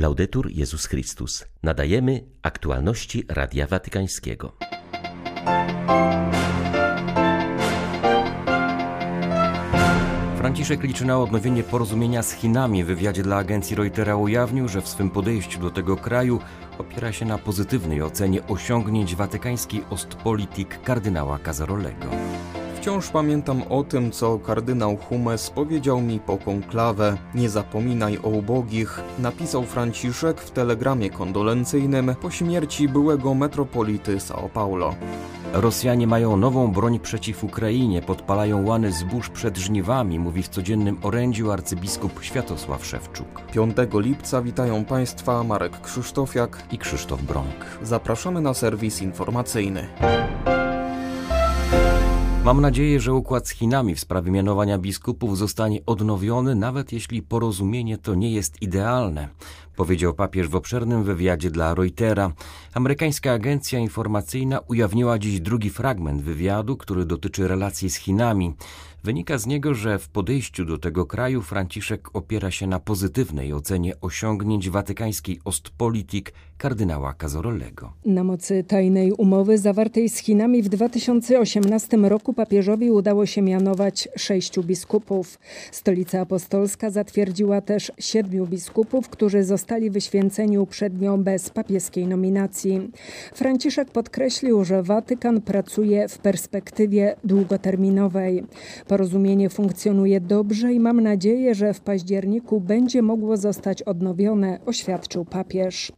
Laudetur Jezus Chrystus. Nadajemy aktualności Radia Watykańskiego. Franciszek liczy na odnowienie porozumienia z Chinami. W wywiadzie dla agencji Reutera ujawnił, że w swym podejściu do tego kraju opiera się na pozytywnej ocenie osiągnięć watykańskiej Ostpolitik kardynała Casarolego. Wciąż pamiętam o tym, co kardynał Humes powiedział mi po konklawę. Nie zapominaj o ubogich, napisał Franciszek w telegramie kondolencyjnym po śmierci byłego metropolity São Paulo. Rosjanie mają nową broń przeciw Ukrainie, podpalają łany zbóż przed żniwami, mówi w codziennym orędziu arcybiskup Światosław Szewczuk. 5 lipca witają Państwa Marek Krzysztofiak i Krzysztof Brąk. Zapraszamy na serwis informacyjny. Mam nadzieję, że układ z Chinami w sprawie mianowania biskupów zostanie odnowiony, nawet jeśli porozumienie to nie jest idealne, powiedział papież w obszernym wywiadzie dla Reutera. Amerykańska agencja informacyjna ujawniła dziś drugi fragment wywiadu, który dotyczy relacji z Chinami. Wynika z niego, że w podejściu do tego kraju Franciszek opiera się na pozytywnej ocenie osiągnięć watykańskiej Ostpolitik kardynała Cazorolego. Na mocy tajnej umowy zawartej z Chinami w 2018 roku papieżowi udało się mianować sześciu biskupów. Stolica Apostolska zatwierdziła też siedmiu biskupów, którzy zostali wyświęceni uprzednio bez papieskiej nominacji. Franciszek podkreślił, że Watykan pracuje w perspektywie długoterminowej. Porozumienie funkcjonuje dobrze i mam nadzieję, że w październiku będzie mogło zostać odnowione, oświadczył papież.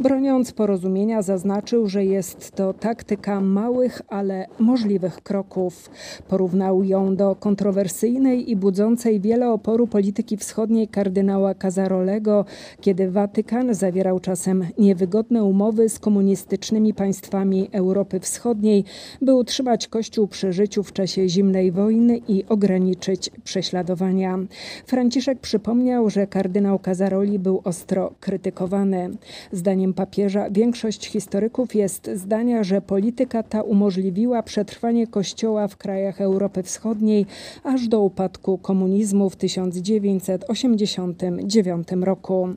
Broniąc porozumienia, zaznaczył, że jest to taktyka małych, ale możliwych kroków. Porównał ją do kontrowersyjnej i budzącej wiele oporu polityki wschodniej kardynała Casarolego, kiedy Watykan zawierał czasem niewygodne umowy z komunistycznymi państwami Europy Wschodniej, by utrzymać Kościół przy życiu w czasie zimnej wojny i ograniczyć prześladowania. Franciszek przypomniał, że kardynał Casaroli był ostro krytykowany. Zdaniem papieża większość historyków jest zdania, że polityka ta umożliwiła przetrwanie Kościoła w krajach Europy Wschodniej aż do upadku komunizmu w 1989 roku.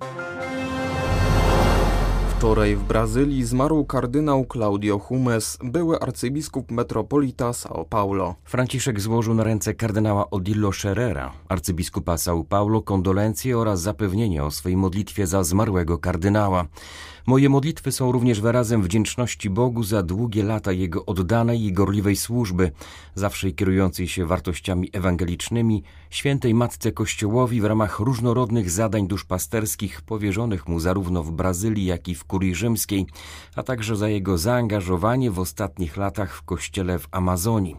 Wczoraj w Brazylii zmarł kardynał Claudio Humes, były arcybiskup metropolita São Paulo. Franciszek złożył na ręce kardynała Odillo Scherrera, arcybiskupa São Paulo, kondolencje oraz zapewnienie o swojej modlitwie za zmarłego kardynała. Moje modlitwy są również wyrazem wdzięczności Bogu za długie lata Jego oddanej i gorliwej służby, zawsze kierującej się wartościami ewangelicznymi, świętej Matce Kościołowi w ramach różnorodnych zadań duszpasterskich powierzonych mu zarówno w Brazylii, jak i w Kurii Rzymskiej, a także za jego zaangażowanie w ostatnich latach w Kościele w Amazonii.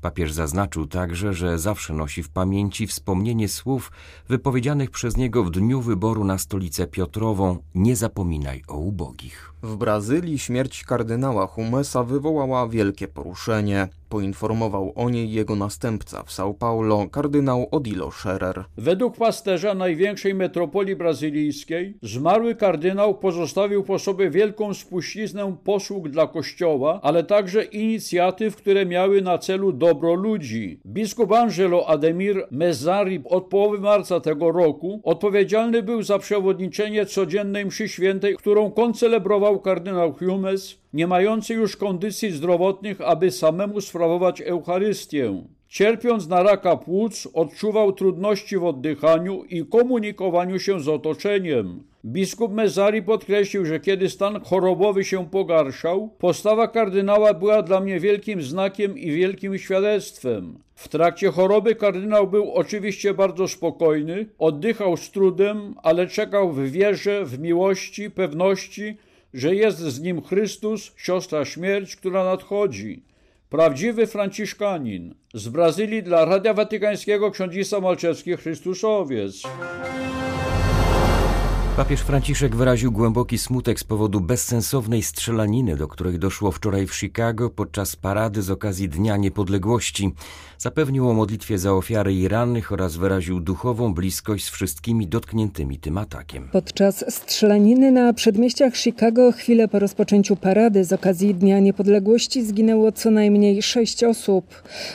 Papież zaznaczył także, że zawsze nosi w pamięci wspomnienie słów wypowiedzianych przez niego w dniu wyboru na stolicę Piotrową Nie zapominaj o ubogich. W Brazylii śmierć kardynała Humesa wywołała wielkie poruszenie. Poinformował o niej jego następca w São Paulo, kardynał Odilo Scherer. Według pasterza największej metropolii brazylijskiej, zmarły kardynał pozostawił po sobie wielką spuściznę posług dla Kościoła, ale także inicjatyw, które miały na celu dobro ludzi. Biskup Angelo Ademir Mezzari od połowy marca tego roku odpowiedzialny był za przewodniczenie codziennej mszy świętej, którą koncelebrował kardynał Humes, nie mający już kondycji zdrowotnych, aby samemu sprawować Eucharystię. Cierpiąc na raka płuc, odczuwał trudności w oddychaniu i komunikowaniu się z otoczeniem. Biskup Mezari podkreślił, że kiedy stan chorobowy się pogarszał, postawa kardynała była dla mnie wielkim znakiem i wielkim świadectwem. W trakcie choroby kardynał był oczywiście bardzo spokojny, oddychał z trudem, ale czekał w wierze, w miłości, pewności, że jest z nim Chrystus, siostra śmierć, która nadchodzi. Prawdziwy Franciszkanin. Z Brazylii dla Radia Watykańskiego ksiądzisa Malczewski Chrystusowiec. Papież Franciszek wyraził głęboki smutek z powodu bezsensownej strzelaniny, do której doszło wczoraj w Chicago podczas parady z okazji Dnia Niepodległości. Zapewnił o modlitwie za ofiary i rannych oraz wyraził duchową bliskość z wszystkimi dotkniętymi tym atakiem. Podczas strzelaniny na przedmieściach Chicago chwilę po rozpoczęciu parady z okazji Dnia Niepodległości zginęło co najmniej sześć osób.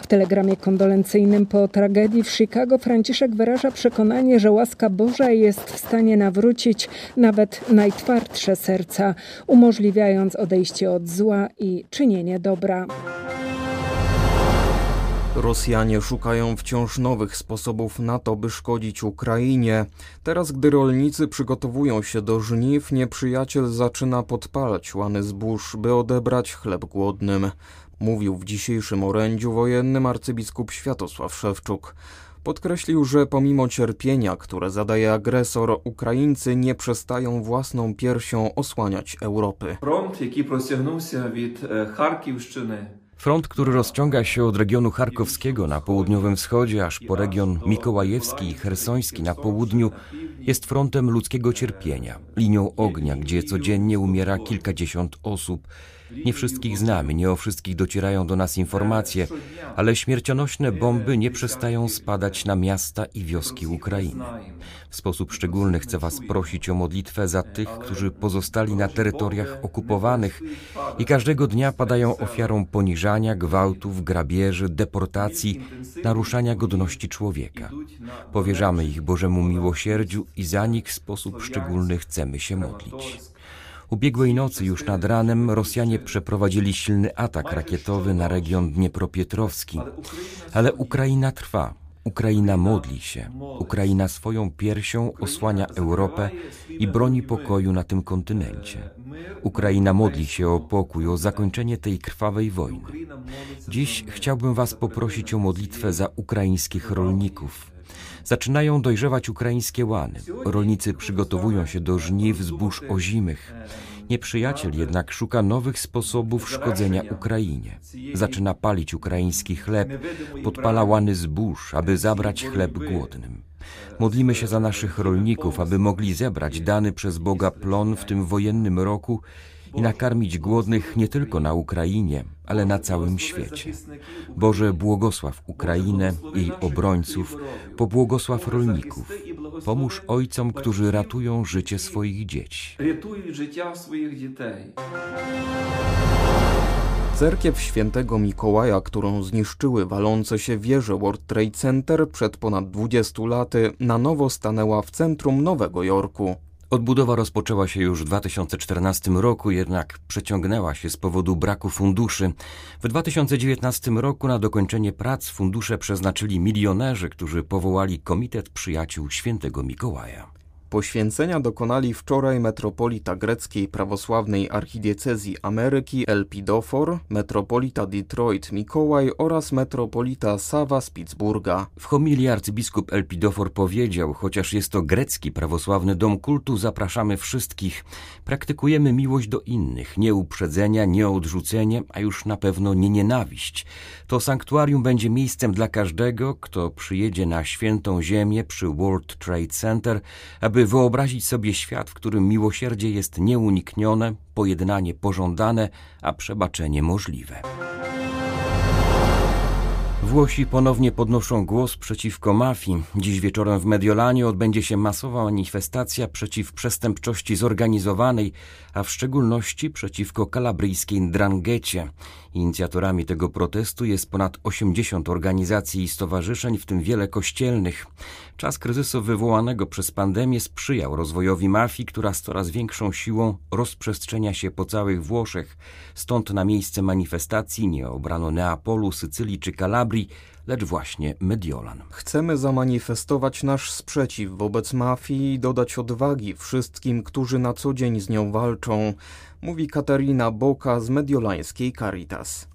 W telegramie kondolencyjnym po tragedii w Chicago Franciszek wyraża przekonanie, że łaska Boża jest w stanie nawrócić nawet najtwardsze serca, umożliwiając odejście od zła i czynienie dobra. Rosjanie szukają wciąż nowych sposobów na to, by szkodzić Ukrainie. Teraz, gdy rolnicy przygotowują się do żniw, nieprzyjaciel zaczyna podpalać łany zbóż, by odebrać chleb głodnym. Mówił w dzisiejszym orędziu wojennym arcybiskup Światosław Szewczuk. Podkreślił, że pomimo cierpienia, które zadaje agresor, Ukraińcy nie przestają własną piersią osłaniać Europy. Front, jaki się od e, Charkiwszczyny. Front, który rozciąga się od regionu charkowskiego na południowym wschodzie aż po region mikołajewski i hersoński na południu, jest frontem ludzkiego cierpienia, linią ognia, gdzie codziennie umiera kilkadziesiąt osób nie wszystkich znamy, nie o wszystkich docierają do nas informacje, ale śmiercionośne bomby nie przestają spadać na miasta i wioski Ukrainy. W sposób szczególny chcę Was prosić o modlitwę za tych, którzy pozostali na terytoriach okupowanych i każdego dnia padają ofiarą poniżania, gwałtów, grabieży, deportacji, naruszania godności człowieka. Powierzamy ich Bożemu miłosierdziu i za nich w sposób szczególny chcemy się modlić. Ubiegłej nocy już nad ranem Rosjanie przeprowadzili silny atak rakietowy na region Dniepropietrowski, ale Ukraina trwa. Ukraina modli się. Ukraina swoją piersią osłania Europę i broni pokoju na tym kontynencie. Ukraina modli się o pokój, o zakończenie tej krwawej wojny. Dziś chciałbym Was poprosić o modlitwę za ukraińskich rolników. Zaczynają dojrzewać ukraińskie łany. Rolnicy przygotowują się do żniw zbóż ozimych. Nieprzyjaciel jednak szuka nowych sposobów szkodzenia Ukrainie. Zaczyna palić ukraiński chleb, podpala łany zbóż, aby zabrać chleb głodnym. Modlimy się za naszych rolników, aby mogli zebrać dany przez Boga plon w tym wojennym roku i nakarmić głodnych nie tylko na Ukrainie, ale na całym świecie. Boże, błogosław Ukrainę, jej obrońców, pobłogosław rolników. Pomóż ojcom, którzy ratują życie swoich dzieci. Swoich dzieci. Cerkiew Świętego Mikołaja, którą zniszczyły walące się wieże World Trade Center przed ponad 20 laty, na nowo stanęła w centrum Nowego Jorku. Odbudowa rozpoczęła się już w 2014 roku, jednak przeciągnęła się z powodu braku funduszy. W 2019 roku na dokończenie prac fundusze przeznaczyli milionerzy, którzy powołali Komitet Przyjaciół Świętego Mikołaja. Poświęcenia dokonali wczoraj metropolita greckiej prawosławnej archidiecezji Ameryki Elpidofor, metropolita Detroit Mikołaj oraz metropolita Sawa z Pittsburgha. W homilii arcybiskup Elpidofor powiedział, chociaż jest to grecki prawosławny dom kultu, zapraszamy wszystkich. Praktykujemy miłość do innych, nie uprzedzenia, nie odrzucenie, a już na pewno nie nienawiść. To sanktuarium będzie miejscem dla każdego, kto przyjedzie na świętą ziemię przy World Trade Center, aby wyobrazić sobie świat, w którym miłosierdzie jest nieuniknione, pojednanie pożądane, a przebaczenie możliwe. Włosi ponownie podnoszą głos przeciwko mafii. Dziś wieczorem w Mediolanie odbędzie się masowa manifestacja przeciw przestępczości zorganizowanej, a w szczególności przeciwko kalabryjskiej Dranghecie. Inicjatorami tego protestu jest ponad 80 organizacji i stowarzyszeń, w tym wiele kościelnych. Czas kryzysu wywołanego przez pandemię sprzyjał rozwojowi mafii, która z coraz większą siłą rozprzestrzenia się po całych Włoszech. Stąd na miejsce manifestacji nie obrano Neapolu, Sycylii czy Kalabrii, lecz właśnie Mediolan. Chcemy zamanifestować nasz sprzeciw wobec mafii i dodać odwagi wszystkim, którzy na co dzień z nią walczą, mówi Katarina Boka z mediolańskiej Caritas.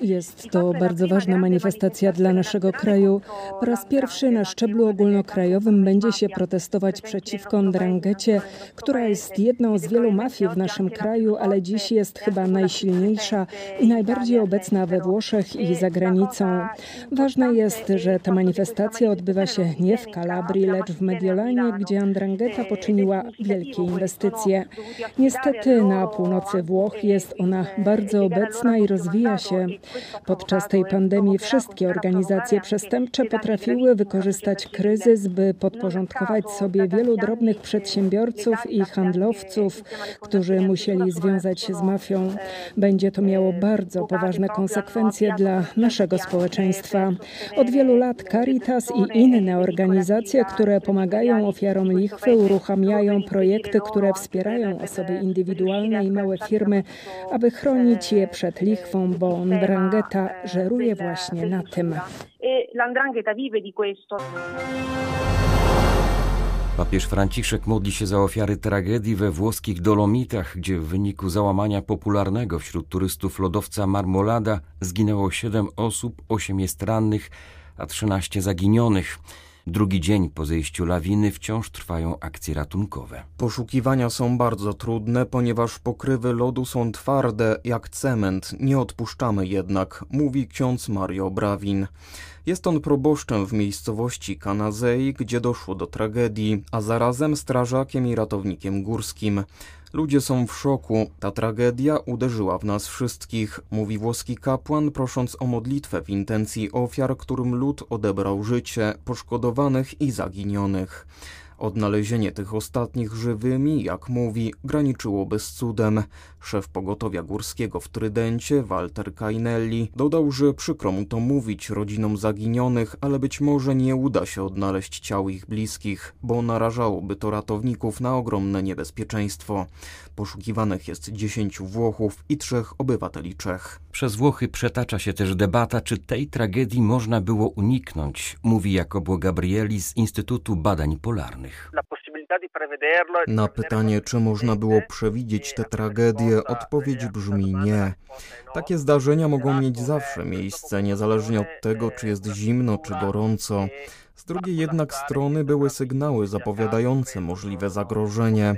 Jest to bardzo ważna manifestacja dla naszego kraju. Po raz pierwszy na szczeblu ogólnokrajowym będzie się protestować przeciwko Ndrangecie, która jest jedną z wielu mafii w naszym kraju, ale dziś jest chyba najsilniejsza i najbardziej obecna we Włoszech i za granicą. Ważne jest, że ta manifestacja odbywa się nie w Kalabrii, lecz w Mediolanie, gdzie Andrangeta poczyniła wielkie inwestycje. Niestety na północy Włoch jest ona bardzo obecna i rozwija się. Podczas tej pandemii wszystkie organizacje przestępcze potrafiły wykorzystać kryzys, by podporządkować sobie wielu drobnych przedsiębiorców i handlowców, którzy musieli związać się z mafią. Będzie to miało bardzo poważne konsekwencje inwestycje dla naszego społeczeństwa. Od wielu lat Caritas i inne organizacje, które pomagają ofiarom lichwy, uruchamiają projekty, które wspierają osoby indywidualne i małe firmy, aby chronić je przed lichwą, bo Ndrangheta żeruje właśnie na tym. Questo. Papież Franciszek modli się za ofiary tragedii we włoskich Dolomitach, gdzie w wyniku załamania popularnego wśród turystów lodowca Marmolada zginęło 7 osób, 8 jest rannych, a 13 zaginionych. Drugi dzień po zejściu lawiny wciąż trwają akcje ratunkowe. Poszukiwania są bardzo trudne, ponieważ pokrywy lodu są twarde jak cement. Nie odpuszczamy jednak, mówi ksiądz Mario Brawin. Jest on proboszczem w miejscowości Kanazei, gdzie doszło do tragedii, a zarazem strażakiem i ratownikiem górskim. Ludzie są w szoku. Ta tragedia uderzyła w nas wszystkich, mówi włoski kapłan, prosząc o modlitwę w intencji ofiar, którym lud odebrał życie, poszkodowanych i zaginionych. Odnalezienie tych ostatnich żywymi, jak mówi, graniczyłoby z cudem. Szef pogotowia górskiego w Trydencie, Walter Kainelli, dodał, że przykro mu to mówić rodzinom zaginionych, ale być może nie uda się odnaleźć ciał ich bliskich, bo narażałoby to ratowników na ogromne niebezpieczeństwo. Poszukiwanych jest dziesięciu Włochów i trzech obywateli Czech. Przez Włochy przetacza się też debata, czy tej tragedii można było uniknąć, mówi Jacobo Gabrieli z Instytutu Badań Polarnych. Na pytanie, czy można było przewidzieć tę tragedię, odpowiedź brzmi nie. Takie zdarzenia mogą mieć zawsze miejsce, niezależnie od tego, czy jest zimno, czy gorąco. Z drugiej jednak strony były sygnały zapowiadające możliwe zagrożenie.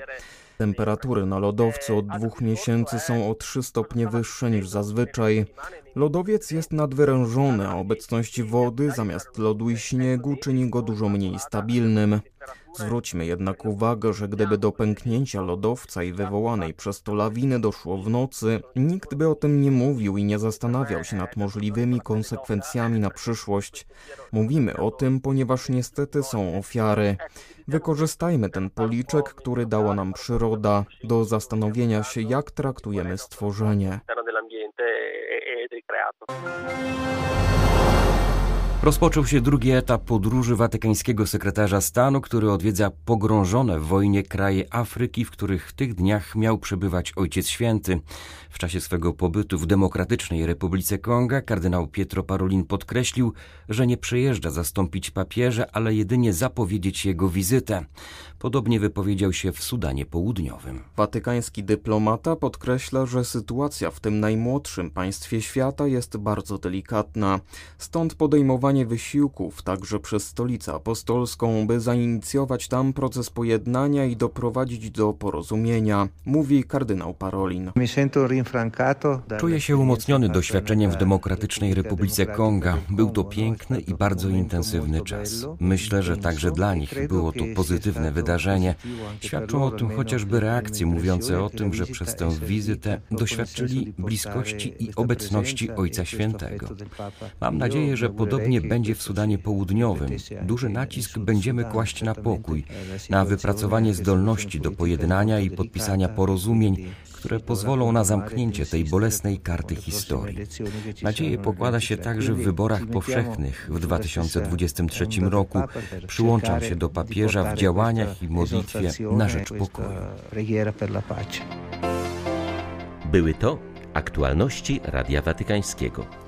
Temperatury na lodowcu od dwóch miesięcy są o 3 stopnie wyższe niż zazwyczaj. Lodowiec jest nadwyrężony, a obecność wody zamiast lodu i śniegu czyni go dużo mniej stabilnym. Zwróćmy jednak uwagę, że gdyby do pęknięcia lodowca i wywołanej przez to lawiny doszło w nocy, nikt by o tym nie mówił i nie zastanawiał się nad możliwymi konsekwencjami na przyszłość. Mówimy o tym, ponieważ niestety są ofiary. Wykorzystajmy ten policzek, który dała nam przyroda, do zastanowienia się, jak traktujemy stworzenie. Rozpoczął się drugi etap podróży watykańskiego sekretarza stanu, który odwiedza pogrążone w wojnie kraje Afryki, w których w tych dniach miał przebywać Ojciec Święty. W czasie swego pobytu w Demokratycznej Republice Konga kardynał Pietro Parolin podkreślił, że nie przyjeżdża zastąpić papieża, ale jedynie zapowiedzieć jego wizytę. Podobnie wypowiedział się w Sudanie Południowym. Watykański dyplomata podkreśla, że sytuacja w tym najmłodszym państwie świata jest bardzo delikatna. Stąd podejmowanie wysiłków także przez Stolicę Apostolską, by zainicjować tam proces pojednania i doprowadzić do porozumienia, mówi kardynał Parolin. Czuję się umocniony doświadczeniem w Demokratycznej Republice Konga. Był to piękny i bardzo intensywny czas. Myślę, że także dla nich było to pozytywne wydarzenie. Świadczą o tym chociażby reakcje mówiące o tym, że przez tę wizytę doświadczyli bliskości i obecności Ojca Świętego. Mam nadzieję, że podobnie będzie w Sudanie Południowym. Duży nacisk będziemy kłaść na pokój, na wypracowanie zdolności do pojednania i podpisania porozumień, które pozwolą na zamknięcie tej bolesnej karty historii. Nadzieję pokłada się także w wyborach powszechnych w 2023 roku. Przyłączam się do papieża w działaniach i modlitwie na rzecz pokoju. Były to aktualności Radia Watykańskiego.